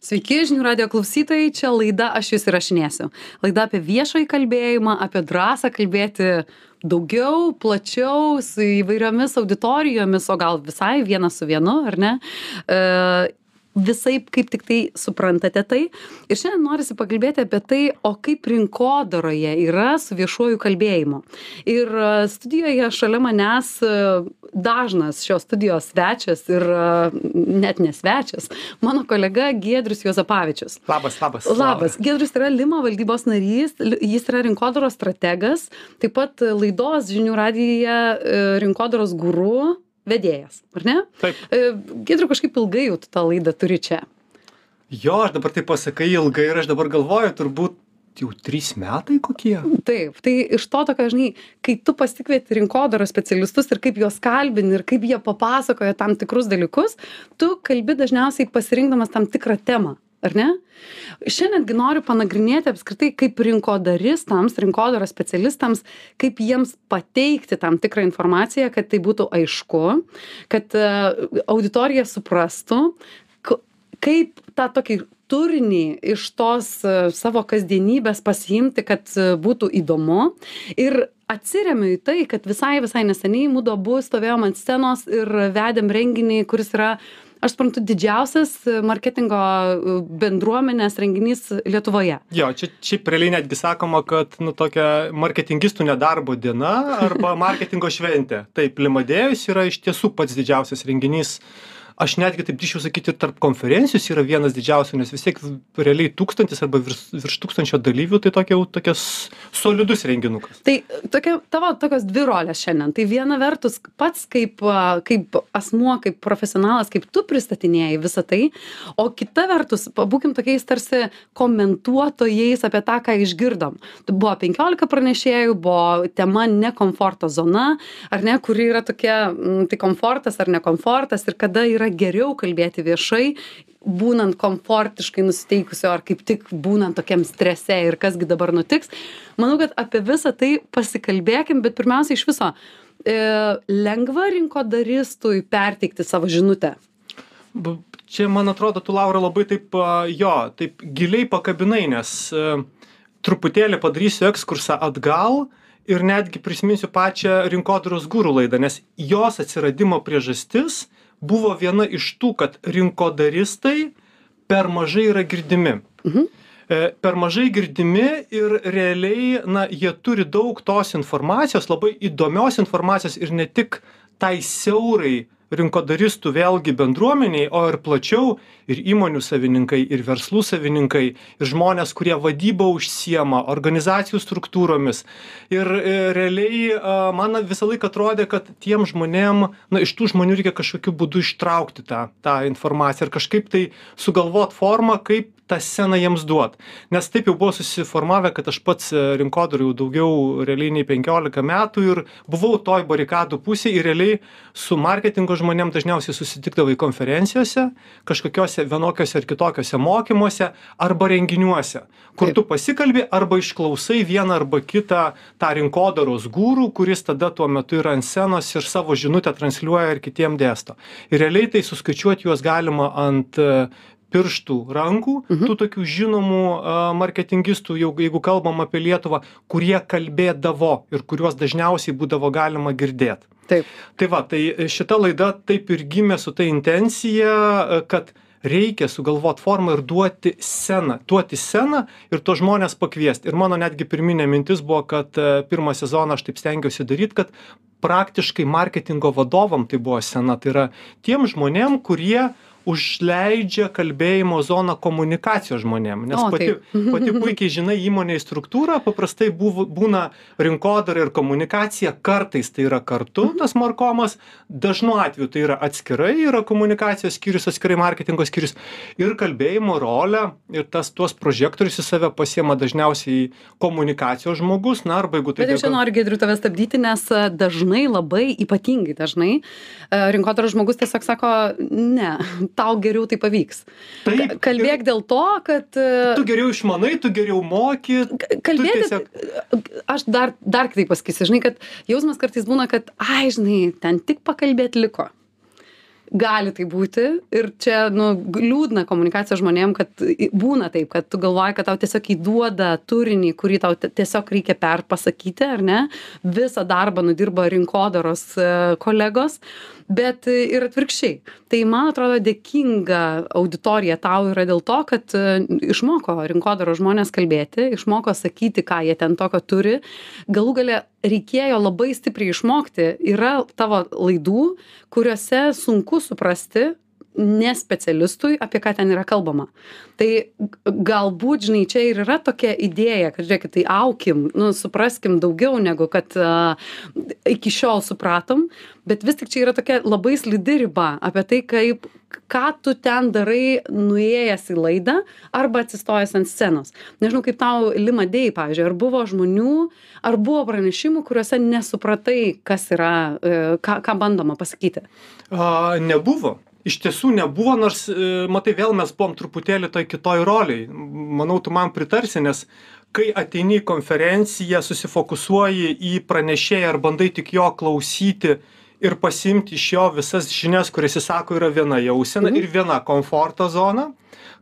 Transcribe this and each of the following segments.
Sveiki, žinių radio klausytojai, čia laida Aš jūs įrašinėsiu. Laida apie viešąjį kalbėjimą, apie drąsą kalbėti daugiau, plačiau, su įvairiomis auditorijomis, o gal visai vienas su vienu, ar ne? Visaip kaip tik tai suprantate tai. Ir šiandien norisi pakalbėti apie tai, o kaip rinkodaroje yra su viešuoju kalbėjimu. Ir e, studijoje šalia manęs e, dažnas šios studijos svečias ir e, net nesvečias, mano kolega Gedrius Jozapavičius. Labas, labas. Labas. Gedrius yra Limo valdybos narys, jis yra rinkodaros strategas, taip pat laidos žinių radijoje rinkodaros guru vedėjas, ar ne? Taip. E, Gedriu, kažkaip ilgai jau tą laidą turi čia. Jo, aš dabar tai pasakai ilgai ir aš dabar galvoju, turbūt jau trys metai kokie. Taip, tai iš to tokio, žinai, kai tu pasikvieti rinkodaros specialistus ir kaip juos kalbini ir kaip jie papasakoja tam tikrus dalykus, tu kalbi dažniausiai pasirinkdamas tam tikrą temą ar ne? Šiandien noriu panagrinėti apskritai, kaip rinkodaristams, rinkodaros specialistams, kaip jiems pateikti tam tikrą informaciją, kad tai būtų aišku, kad e, auditorija suprastų, kaip tą tokį turinį iš tos e, savo kasdienybės pasiimti, kad e, būtų įdomu. Ir atsiriamiu į tai, kad visai, visai neseniai mūdu abu stovėjom ant scenos ir vedėm renginį, kuris yra aš suprantu didžiausias marketingo e, bendruomenės renginys Lietuvoje. Jo, čia šiaip realiai netgi sakoma, kad nu, tokia marketingistų nedarbo diena arba marketingo šventė. Taip, Limadėjus yra iš tiesų pats didžiausias renginys aš netgi taip drįsčiau sakyti tarp konferencijos yra vienas didžiausių nes vis tiek realiai tūkstantis arba virš virš tūkstančio dalyvių tai tokia jau tokias solidus renginukas. Tai tokia tavo tokios dvi rolės šiandien. Tai viena vertus pats kaip kaip asmuo kaip profesionalas kaip tu pristatinėji visa tai o kita vertus pabūkim tokiais tarsi komentuotojais apie tą ką išgirdom. Buvo penkiolika pranešėjų buvo tema ne komforto zona ar ne kuri yra tokia tai komfortas ar ne komfortas ir kada yra geriau kalbėti viešai būnant komfortiškai nusiteikusio ar kaip tik būnant tokiam strese ir kas gi dabar nutiks. Manau, kad apie visą tai pasikalbėkim, bet pirmiausia iš viso, e, lengva rinkodaristui perteikti savo žinutę. Čia, man atrodo, tu Laura labai taip, jo, taip giliai pakabinai, nes e, truputėlį padarysiu ekskursą atgal ir netgi prisiminsiu pačią rinkodaros gūrų laidą, nes jos atsiradimo priežastis buvo viena iš tų, kad rinkodaristai per mažai yra girdimi. Mhm. E, per mažai girdimi ir realiai, na, jie turi daug tos informacijos, labai įdomios informacijos ir ne tik tai siaurai rinkodaristų vėlgi bendruomenei o ir plačiau ir įmonių savininkai ir verslų savininkai ir žmonės kurie vadyba užsiema organizacijų struktūromis. Ir e, realiai man visąlaik atrodė kad tiem žmonėm na iš tų žmonių reikia kažkokiu būdu ištraukti tą tą informaciją ir kažkaip tai sugalvot formą kaip tą sceną jiems duot. Nes taip jau buvo susiformavę kad aš pats e, rinkodaroj jau daugiau realiai nei penkiolika metų ir buvau toj barikadų pusėj ir realiai su marketingo žmonėm dažniausiai susitikdavai konferencijose kažkokiose vienokiuose ar kitokiuose mokymuose arba renginiuose kur tu pasikalbi arba išklausai vieną arba kitą tą rinkodaros guru kuris tada tuo metu yra ant scenos ir savo žinutę transliuoja ir kitiem dėsto. Ir realiai tai suskaičiuot juos galima ant pirštų rankų mhm. tų tokių žinomų marketingistų jau jeigu kalbam apie lietuvą kurie kalbėdavo ir kuriuos dažniausiai būdavo galima girdėt. Taip. Tai va tai šita laida taip ir gimė su ta intencija kad reikia sugalvot formą ir duoti sceną duoti sceną ir tuos žmones pakviest. Ir mano netgi pirminė mintis buvo kad pirmą sezoną aš taip stengiausi daryt kad praktiškai marketingo vadovam tai buvo scena. Tai yra tiem žmonėm kurie užleidžia kalbėjimo zoną komunikacijos žmonėm. Nes pati pati puikiai žinai įmonėj struktūrą paprastai buvo būna rinkodara ir komunikacija kartais tai yra kartu tas markomas dažnu atveju tai yra atskirai yra komunikacijos skyrius atskirai marketingo skyrius ir kalbėjimo rolę ir tas tuos prožektorius į save pasiema dažniausiai komunikacijos žmogus. Na arba jeigu tai bet aš čia noriu giedriau tave stabdyti nes dažnai labai ypatingai dažnai e, rinkodaros žmogus tiesiog sako ne tau geriau tai pavyks. Taip, Kalbėk dėl to, kad... E, tu geriau išmanai, tu geriau moki. Kalbėti, tiesiog... aš dar, dar kitaip pasakysiu, žinai, kad jausmas kartais būna, kad, ai, žinai, ten tik pakalbėti liko. Gali taip būti. Ir čia nu liūdna komunikacija žmonėm kad būna taip kad tu galvoji kad tau tiesiog įduoda turinį kurį tau tiesiog reikia perpasakyti ar ne? Visą darbą nudirba rinkodaros e, kolegos. Bet ir atvirkščiai. Tai man atrodo dėkinga auditorija tau yra dėl to kad e, išmoko rinkodaros žmonės kalbėti išmoko sakyti ką jie ten tokio turi. Galų gale reikėjo labai stipriai išmokti yra tavo laidų kuriose sunku suprasti ne specialistui apie ką ten yra kalbama. Tai galbūt žinai čia ir yra tokia idėja kad žiūrėkit tai aukim nu supraskim daugiau negu kad a, iki šiol supratom bet vis tik čia yra tokia labai slidi riba apie tai kaip ką tu ten darai nuėjęs į laidą arba atsistojęs ant scenos. Nežinau kaip tau lima dėjai pavyzdžiui ar buvo žmonių ar buvo pranešimų kuriuose nesupratai kas yra e, ką ką bandoma pasakyti? A nebuvo iš tiesų nebuvo nors e, matai vėl mes buvom truputėlį toj kitoj rolėj manau tu man pritarsi nes kai ateini į konferenciją susifokusuoji į pranešėją ir bandai tik jo klausyti ir pasiimti iš jo visas žinias kurias jis sako yra viena jausena Mhm. ir viena komforto zona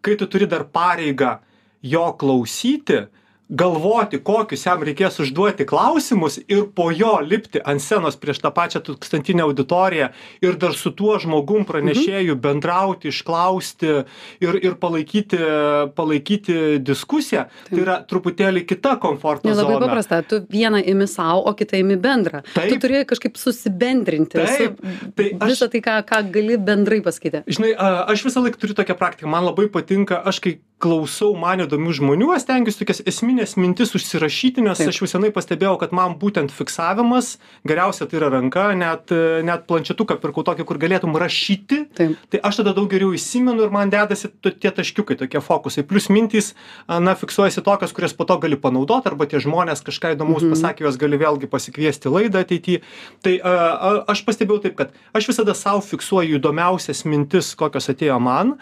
kai tu turi dar pareigą jo klausyti galvoti kokius jam reikės užduoti klausimus ir po jo lipti ant scenos prieš tą pačią tūkstantinę auditoriją ir dar su tuo žmogum pranešėju bendrauti išklausti ir ir palaikyti palaikyti diskusiją. Tai yra truputėlį kita komforto Ne, labai zona. paprasta, tu vieną imi savo, o kitą imi bendrą. Taip. Tu turi kažkaip susibendrinti Taip, su, tai aš- visą tai, ką, ką gali bendrai pasakyti. žinai aš visą laiką turiu tokią praktiką. Man labai patinka aš kai klausau man įdomių žmonių aš stengiuosi tokias esmines mintis užsirašyti nes aš jau senai pastebėjau kad man būtent fiksavimas geriausia tai yra ranka net net planšetuką pirkau tokį kur galėtum rašyti. Tai aš tada daug geriau įsimenu ir man dedasi tie taškiukai tokie fokusai. Plius mintys na fiksuojasi tokios kurias po to gali panaudot arba tie žmonės kažką įdomaus pasakė juos gali vėlgi pasikviesti į laidą ateity. Tai a, a, aš pastebėjau taip kad aš visada sau fiksuoju įdomiausias mintis kokios atėjo man.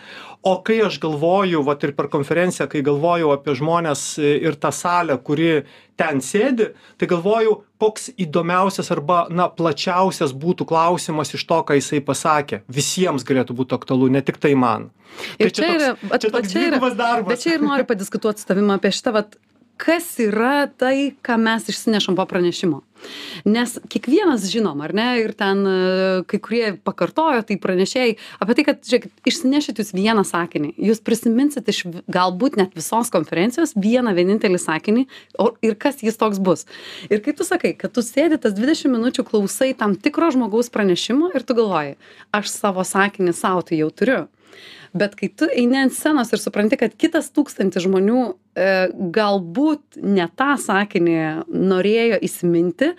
O kai aš galvoju vat ir per konferenciją kai galvojau apie žmones e, ir tą salę kuri ten sėdi tai galvoju koks įdomiausias arba na plačiausias būtų klausimas iš to ką jisai pasakė. Visiems galėtų būt aktualu ne tiktai man. Ir Tai čia, yra, bet čia ir noriu padiskutuoti su tavimi apie šitą, vat, kas yra tai, ką mes išsinešam po pranešimo. Nes kiekvienas žinom, ar ne, ir ten e, kai kurie pakartojo, tai pranešėjai apie tai, kad, žiūrėkit, išsinešit jūs vieną sakinį, jūs prisiminsit iš galbūt net visos konferencijos vieną vienintelį sakinį o, ir kas jis toks bus. Ir kai tu sakai, kad tu sėdi tas 20 minučių klausai tam tikro žmogaus pranešimo ir tu galvoji, aš savo sakinį savo tai jau turiu. Bet kai tu eini ant scenos ir supranti, kad kitas tūkstantis žmonių e, galbūt ne tą sakinį norėjo įsiminti,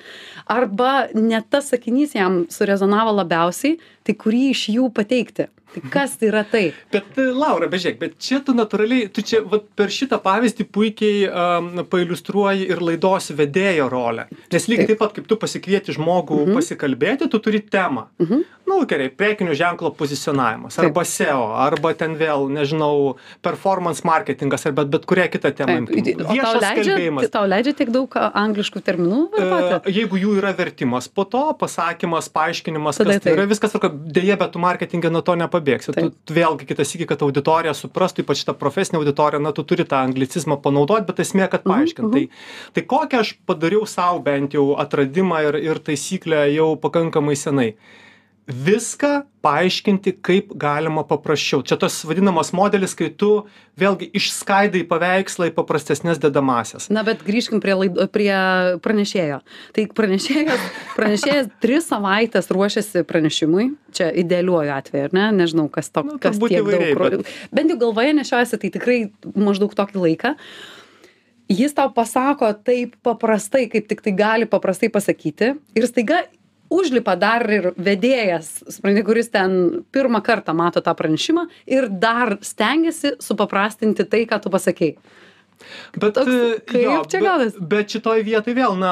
arba ne tas sakinys jam surezonavo labiausiai, tai kurį iš jų pateikti. Tai kas yra tai? Bet e, Laura, bežiūrėk, bet čia tu natūraliai, tu čia vat, per šitą pavyzdį puikiai um, pailustruoji ir laidos vedėjo rolę. Nes lygiai taip pat, kaip tu pasikvieti žmogų mhm. pasikalbėti, tu turi temą. Mhm. Na, nu, gerai, prekinio ženklo pozicionavimas, Taip. arba SEO, arba ten vėl, nežinau, performance marketingas, arba bet kurią kitą temą. Viešas kalbėjimas. tau leidžia tiek daug angliškų terminų vartoti? E, Jeigu jų yra vertimas po to, pasakymas, paaiškinimas, Tada kas tai yra, viskas. Dėja, bet tu marketingą nuo to nepabėgsi. Tu, tu vėlgi kitas iki, kad auditorija suprastų, ypač tą profesinę auditoriją, na, tu turi tą anglicizmą panaudoti, bet esmė, kad Mhm, paaiškint. mhm. Tai, tai kokią aš padariau savo bent jau atradimą ir, ir taisyklę jau pakankamai senai. Viską paaiškinti, kaip galima paprasčiau. Čia tas vadinamas modelis, kai tu vėlgi išskaidai paveikslą į paprastesnės dedamasias. Na, bet grįžkim prie, laid, prie pranešėjo. Tai pranešėjas, pranešėjas tris savaitės ruošiasi pranešimui, čia idealiuoju atveju, ar ne? Nežinau, kas to, Nu, kas tiek daug. Bet... Bent jau galvoje nešiojasi, tai tikrai maždaug tokį laiką. Jis tau pasako taip paprastai, kaip tik tai gali paprastai pasakyti. Ir staiga užlipa dar ir vedėjas, supranti, kuris ten pirmą kartą mato tą pranešimą ir dar stengiasi supaprastinti tai, ką tu pasakėjai. Bet, Toks- e, kaip jo, čia be- gaunas? Bet šitoj vietoj vėl, na,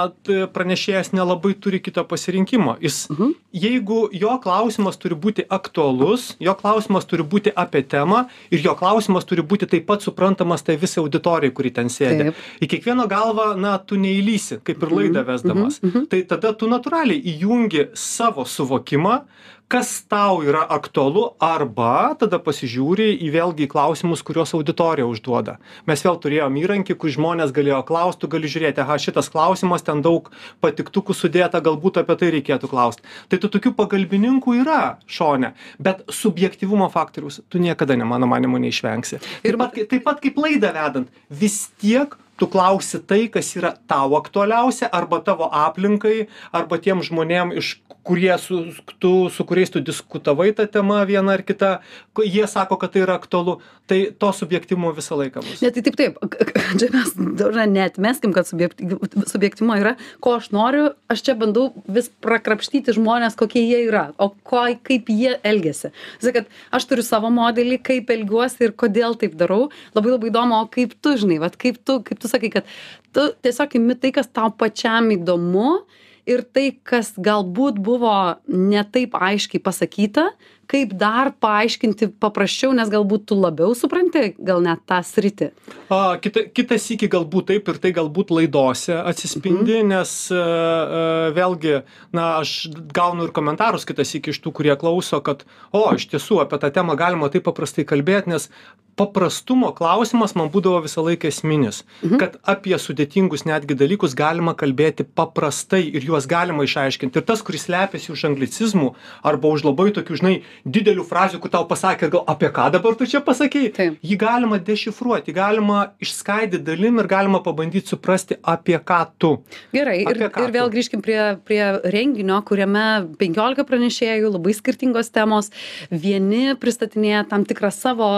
pranešėjas nelabai turi kito pasirinkimo. Jis, Mhm. jeigu jo klausimas turi būti aktualus, jo klausimas turi būti apie temą ir jo klausimas turi būti taip pat suprantamas tai visai auditorijai, kuri ten sėdi. Taip. Į kiekvieno galvą, na, tu neįlysi, kaip ir laidą vesdamas. mhm, mhm. Tai tada tu natūraliai įjungi savo suvokimą, kas tau yra aktualu arba tada pasižiūri į vėlgi į klausimus kuriuos auditorija užduoda. Mes vėl turėjom įrankį kur žmonės galėjo klaust tu gali žiūrėti aha šitas klausimas ten daug patiktukų sudėta galbūt apie tai reikėtų klaust. Tai tų tokių pagalbininkų yra šone bet subjektyvumo faktoriaus tu niekada ne mano manymu neišvengsi. Pat taip pat kaip laidą vedant vis tiek tu klausi tai kas yra tau aktualiausia arba tavo aplinkai arba tiem žmonėm iš kurie su tu su kuriais tu diskutavai ta tema viena ar kita jie sako kad tai yra aktualu tai to subjektyvumo visą laiką bus. Ne tai taip taip. Čia mes ta prasme neatmeskim kad subjekty subjektyvumo yra ko aš noriu aš čia bandau vis prakrapštyti žmones kokie jie yra o ko kaip jie elgiasi. Tai kad aš turiu savo modelį kaip elgiuosi ir kodėl taip darau. Labai labai įdomu o kaip tu žinai vat kaip tu kaip tu sakai kad tu tiesiog imi tai kas tau pačiam įdomu ir tai kas galbūt buvo ne taip aiškiai pasakyta kaip dar paaiškinti paprasčiau nes galbūt tu labiau supranti gal net tą sritį a kita kitą sykį galbūt taip ir tai galbūt laidose atsispindi Mhm. nes a, vėlgi na aš gaunu ir komentarus kitą sykį iš tų kurie klauso kad o iš tiesų apie tą temą galima taip paprastai kalbėt nes paprastumo klausimas man būdavo visą laiką esminis Mhm. kad apie sudėtingus netgi dalykus galima kalbėti paprastai ir juos galima išaiškint ir tas kuris slepiasi už anglicizmų arba už labai tokių žinai didelių frazių kur tau pasakė gal apie ką dabar tu čia pasakei Taip. jį galima dešifruot jį galima išskaidyt dalim ir galima pabandyt suprasti apie ką tu gerai ir Apie ką ir vėl tu? grįžkim prie prie renginio kuriame penkiolika pranešėjų labai skirtingos temos vieni pristatinėja tam tikrą savo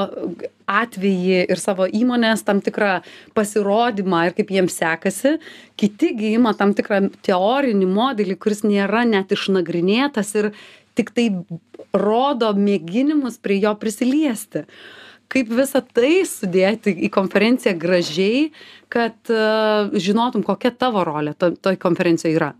atvejį ir savo įmonės tam tikrą pasirodymą ir kaip jiems sekasi kiti gi ima tam tikrą teorinį modelį kuris nėra net išnagrinėtas ir tiktai rodo mėginimus prie jo prisiliesti. Kaip visa tai sudėti į konferenciją gražiai kad a, žinotum kokia tavo rolė to toj konferencijoj yra?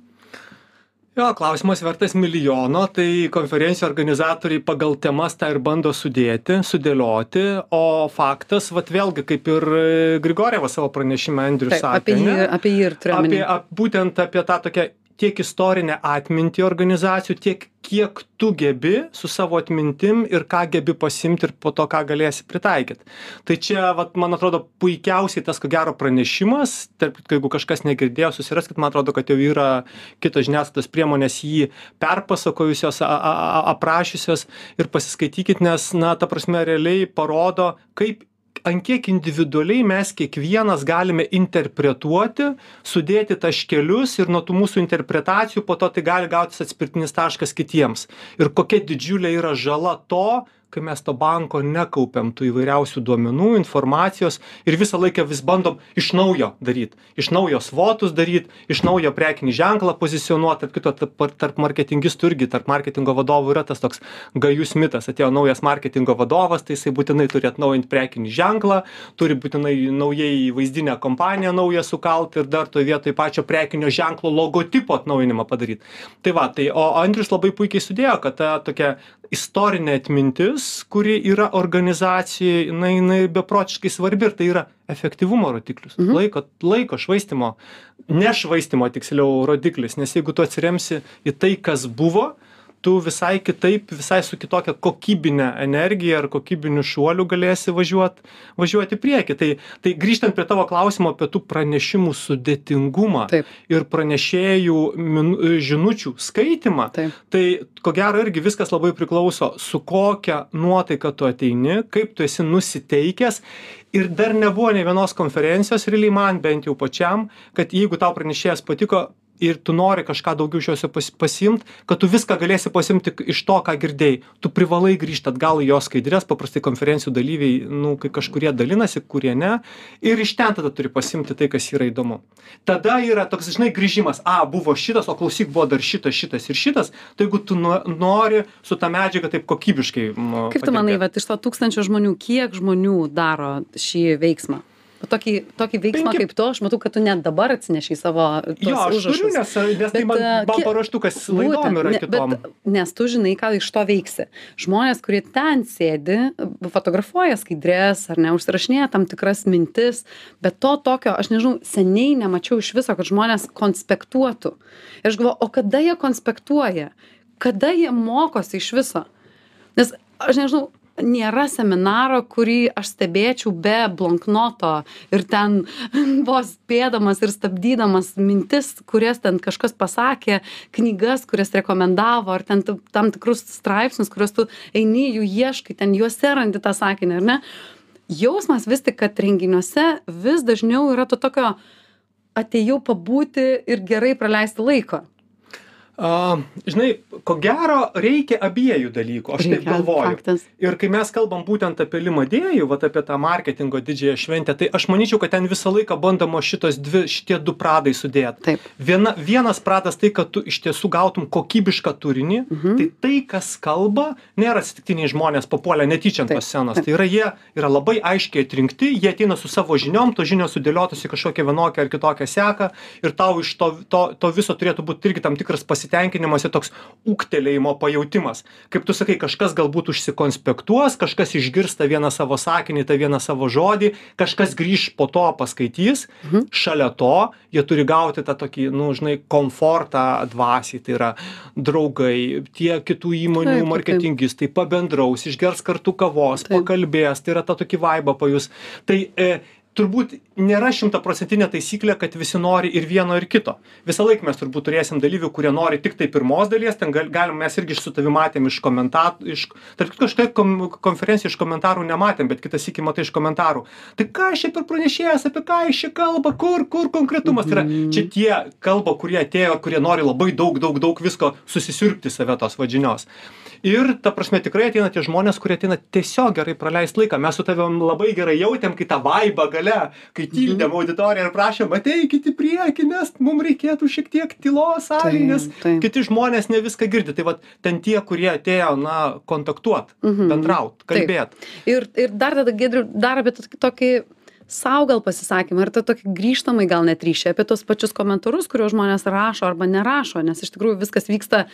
Jo klausimas vertas milijono tai konferencijų organizatoriai pagal temas tą ir bando sudėti sudėlioti o faktas vat vėlgi kaip ir e, grigorjevas savo pranešime andrius Taip, sakė apie jį ane? apie jį ir turiu apie ap, būtent apie tą tokią tiek istorinę atmintį organizacijų tiek kiek tu gebi su savo atmintim ir ką gebi pasiimt ir po to ką galėsi pritaikyt tai čia vat man atrodo puikiausiai tas ko gero pranešimas. Tarp kitko jeigu kažkas negirdėjo susiraskit. Man atrodo kad jau yra kitos žiniasklaidos priemonės jį perpasakojusios a a aprašiusios ir pasiskaitykit nes na ta prasme realiai parodo kaip ant kiek individualiai mes kiekvienas galime interpretuoti sudėti taškelius ir nuo tų mūsų interpretacijų po to tai gali gautis atspirtinis taškas kitiems. Ir kokia didžiulė yra žala to kai mes to banko nekaupiam tų įvairiausių duomenų informacijos ir visą laiką vis bandom iš naujo daryt iš naujo svotus daryt iš naujo prekinį ženklą pozicionuot. Tarp kitko tarp tarp marketingistų irgi tarp marketingo vadovų yra tas toks gajus mitas. Atėjo naujas marketingo vadovas tai jisai būtinai turi atnaujint prekinį ženklą turi būtinai naujai įvaizdinę kompaniją naują sukalt ir dar toj vietoj pačio prekinio ženklo logotipo atnaujinimą padaryt. Tai va tai o andrius labai puikiai sudėjo kad ta tokia istorinė atmintis kuri yra organizacijoj jinai jinai beprotiškai svarbi ir tai yra efektyvumo rodiklis. Laiko laiko švaistymo ne švaistymo tiksliau rodiklis nes jeigu tu atsiremsi į tai kas buvo tu visai kitaip visai su kitokia kokybine energija ar kokybiniu šuoliu galėsi važiuot važiuot į priekį. Tai tai grįžtant prie tavo klausimo apie tų pranešimų sudėtingumą ir pranešėjų min žinučių skaitymą tai ko gero irgi viskas labai priklauso su kokia nuotaika tu ateini kaip tu esi nusiteikęs. Ir dar nebuvo nė vienos konferencijos realiai man bent jau pačiam kad jeigu tau pranešėjas patiko ir tu nori kažką daugiau iš jo pas pasiimt kad tu viską galėsi pasiimt tik iš to ką girdėjai. Tu privalai grįžt atgal į jo skaidres paprastai konferencijų dalyviai nu kai kažkurie dalinasi kurie ne ir iš ten tada turi pasiimti tai kas yra įdomu. Tada yra toks žinai grįžimas. A buvo šitas o klausyk buvo dar šitas šitas ir šitas. Tai jeigu tu no nori su ta medžiaga taip kokybiškai nu kaip tu manai vat iš to tūkstančio žmonių kiek žmonių daro šį veiksmą tokį tokį veiksmą Penki. kaip tu aš matau kad tu net dabar atsinešei savo jo aš turiu užrašus. nes nes tai Bet, man a, man paruoštukas laidom yra ne, kitom Bet, nes tu žinai, ką iš to veiksi. Žmonės, kurie ten sėdi, fotografuoja skaidrės ar ne, užsirašinėja tam tikras mintis, bet to tokio, aš nežinau, seniai nemačiau iš viso, kad žmonės konspektuotų. Ir aš galvoju, o kada jie konspektuoja? kada jie mokosi iš viso nes aš nežinau nėra seminaro kurį aš stebėčiau be blonknoto ir ten vos spėdamas ir stabdydamas mintis kurias ten kažkas pasakė knygas kurias rekomendavo ar ten tam tikrus straipsnius kuriuos tu eini jų ieškai ten juose randi tą sakinį ar ne? Jausmas vis tik kad renginiuose vis dažniau yra to tokio atėjau pabūti ir gerai praleisti laiko a žinai ko gero reikia abiejų dalykų aš taip Reikia, galvoju faktas. ir kai mes kalbam būtent apie limadėjų vat apie tą marketingo didžiąją šventę tai aš manyčiau kad ten visą laiką bandoma šitos dvi šitie du pradai sudėt taip viena vienas pradas tai kad tu iš tiesų gautum kokybišką turinį Mhm. tai tai kas kalba nėra atsitiktiniai žmonės papuolę netyčia ant Taip, tos scenos taip. tai yra jie yra labai aiškiai atrinkti jie ateina su savo žiniom tos žinios sudėliotos į kažkokią vienokią ar kitokią seką ir tau iš to to to viso turėtų būt irgi tam tikras pasitenkinimas ir toks ūgtelėjimo pajautimas. Kaip tu sakai kažkas galbūt užsikonspektuos kažkas išgirs tą vieną savo sakinį tą vieną savo žodį kažkas grįš po to paskaitys. Mhm. šalia to jie turi gauti tą tokį nu žinai komfortą dvasiai tai yra draugai tie kitų įmonių marketingistai pabendraus išgers kartu kavos pakalbės tai yra tą tokį vaibą pajus. Tai e, turbūt nėra šimtaprocentinė taisyklė kad visi nori ir vieno ir kito. Visąlaik mes turbūt turėsim dalyvių kurie nori tiktai pirmos dalies ten gal galim mes irgi su tavim matėm iš komenta iš tarp kitko šitoj kom konferencijoj iš komentarų nematėm bet kitą sykį matai iš komentarų. Tai ką jis čia per pranešėjas apie ką jis čia kalba kur kur konkretumas? Tai yra čia tie kalba kurie atėjo kurie nori labai daug daug daug visko susisiurbti į save tos vat žinios. Ir ta prasme tikrai ateina tie žmonės kurie ateina tiesiog gerai praleist laiką. Mes su tavim labai gerai jautėm kai tą vaibą gale kai tildėm auditoriją ir prašėm ateikit į priekį nes mum reikėtų šiek tiek tylos salėj nes kiti žmonės ne viską girdi. Tai vat ten tie kurie atėjo na kontaktuot Mhm. bendraut kalbėt. Ir, ir dar tada, Gedriu, dar apie tokį, sau gal pasisakymą ir tą tokį grįžtamai gal net ryšį apie tos pačius komentarus, kuriuos žmonės rašo arba nerašo, nes iš tikrųjų viskas vyksta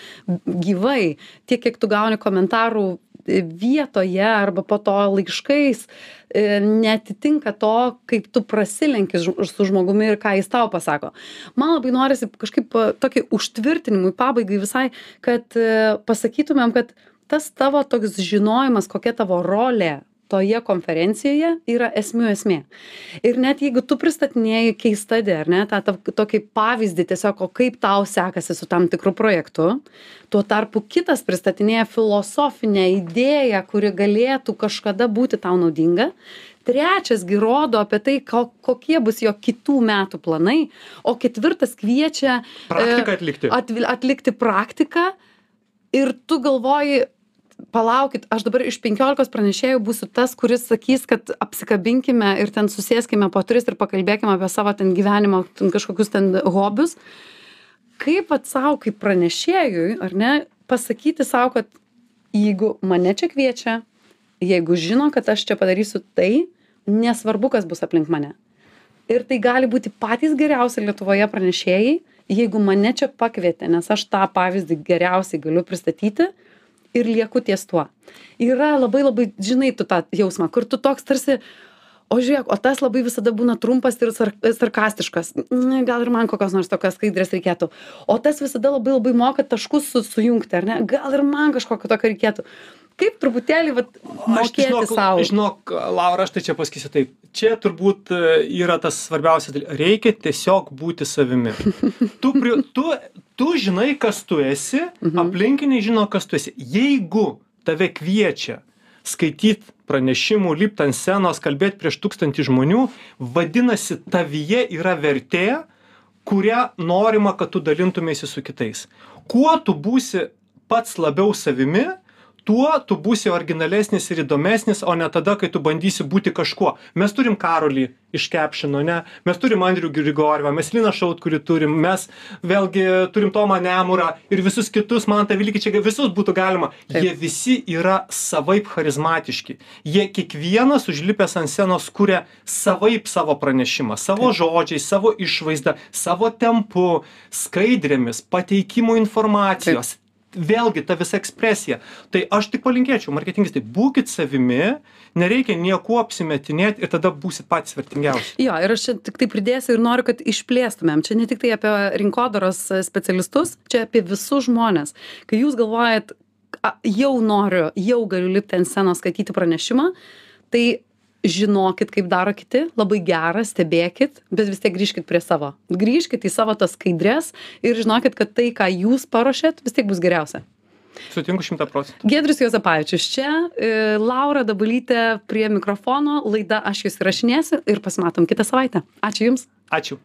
gyvai. Tiek, kiek tu gauni komentarų vietoje arba po to laiškais, e, netitinka to, kaip tu prasilenki su žmogumi ir ką jis tau pasako. Man labai norisi kažkaip e, tokį užtvirtinimui, pabaigai visai, kad e, pasakytumėm, kad tas tavo toks žinojimas, kokia tavo rolė toje konferencijoje yra esmių esmė. Ir net jeigu tu pristatinėjai keistadį, ar ne, tą, tą tokį pavyzdį tiesiog, o kaip tau sekasi su tam tikru projektu, tuo tarpu kitas pristatinėja filosofinę idėją, kuri galėtų kažkada būti tau naudinga. Trečias gi rodo apie tai, ko, kokie bus jo kitų metų planai, o ketvirtas kviečia praktiką atlikti atvi- atlikti praktiką ir tu galvoji, palaukit, aš dabar iš penkiolikos pranešėjų būsiu tas, kuris sakys, kad apsikabinkime ir ten susėskime po tris ir pakalbėkime apie savo ten gyvenimo, ten kažkokius ten hobius. Kaip at savo, kaip pranešėjui, ar ne, pasakyti savo, kad jeigu mane čia kviečia, jeigu žino, kad aš čia padarysiu tai, nesvarbu, kas bus aplink mane. Ir tai gali būti patys geriausi Lietuvoje pranešėjai, jeigu mane čia pakvietė, nes aš tą pavyzdį geriausiai galiu pristatyti ir lieku ties tuo. Yra labai labai, žinai, tu tą jausmą, kur tu toks tarsi, o žiūrėk, o tas labai visada būna trumpas ir sar sarkastiškas. Gal ir man kokios nors tokios skaidrės reikėtų. O tas visada labai labai moka taškus su, sujungti, ar ne? Gal ir man kažkokio tokio reikėtų. Kaip truputėlį vat, Aš mokėti žinok, savo. žinok, Laura, aš tai čia pasakysiu taip. Čia turbūt e, yra tas svarbiausias dalykas. Reikia tiesiog būti savimi. Tu, pri, tu, tu žinai, kas tu esi, Mhm. aplinkiniai žino, kas tu esi. Jeigu tave kviečia skaityt pranešimų, lipti ant scenos, kalbėti prieš tūkstantį žmonių, vadinasi, tavyje yra vertė, kurią norima, kad tu dalintumėsi su kitais. Kuo tu būsi pats labiau savimi, tuo tu būsi originalesnis ir įdomesnis, o ne tada, kai tu bandysi būti kažkuo. Mes turim Karolį iš Kepšino, ne? Mes turim Andrių Grigorvą, mes Liną Šaut, kurį turim, mes vėlgi turim Tomą Nemurą ir visus kitus, man tą vilkį čia visus būtų galima. Jie visi yra savaip charizmatiški. Jie kiekvienas užlipęs ant scenos kuria savaip savo pranešimą, savo žodžiais, savo išvaizdą, savo tempu, skaidrėmis, pateikimu informacijos vėlgi ta visa ekspresija. Tai aš tik palinkėčiau marketingistai būkit savimi nereikia niekuo apsimetinėt ir tada būsit patys vertingiausi. Jo ir aš čia tiktai pridėsiu ir noriu kad išplėstumėm. Čia ne tiktai apie rinkodaros specialistus čia apie visus žmones kai jūs galvojat a, jau noriu jau galiu lipti ant scenos skaityti pranešimą tai žinokit kaip daro kiti labai gera stebėkit bet vis tiek grįžkit prie savo. Grįžkit į savo tas skaidres ir žinokit kad tai ką jūs paruošėt vis tiek bus geriausia. Sutinku šimtą procentų. Giedrius juozapavičius čia e, laura dabulytė prie mikrofono laida aš jus įrašinėsiu ir pasimatom kitą savaitę. Ačiū jums. Ačiū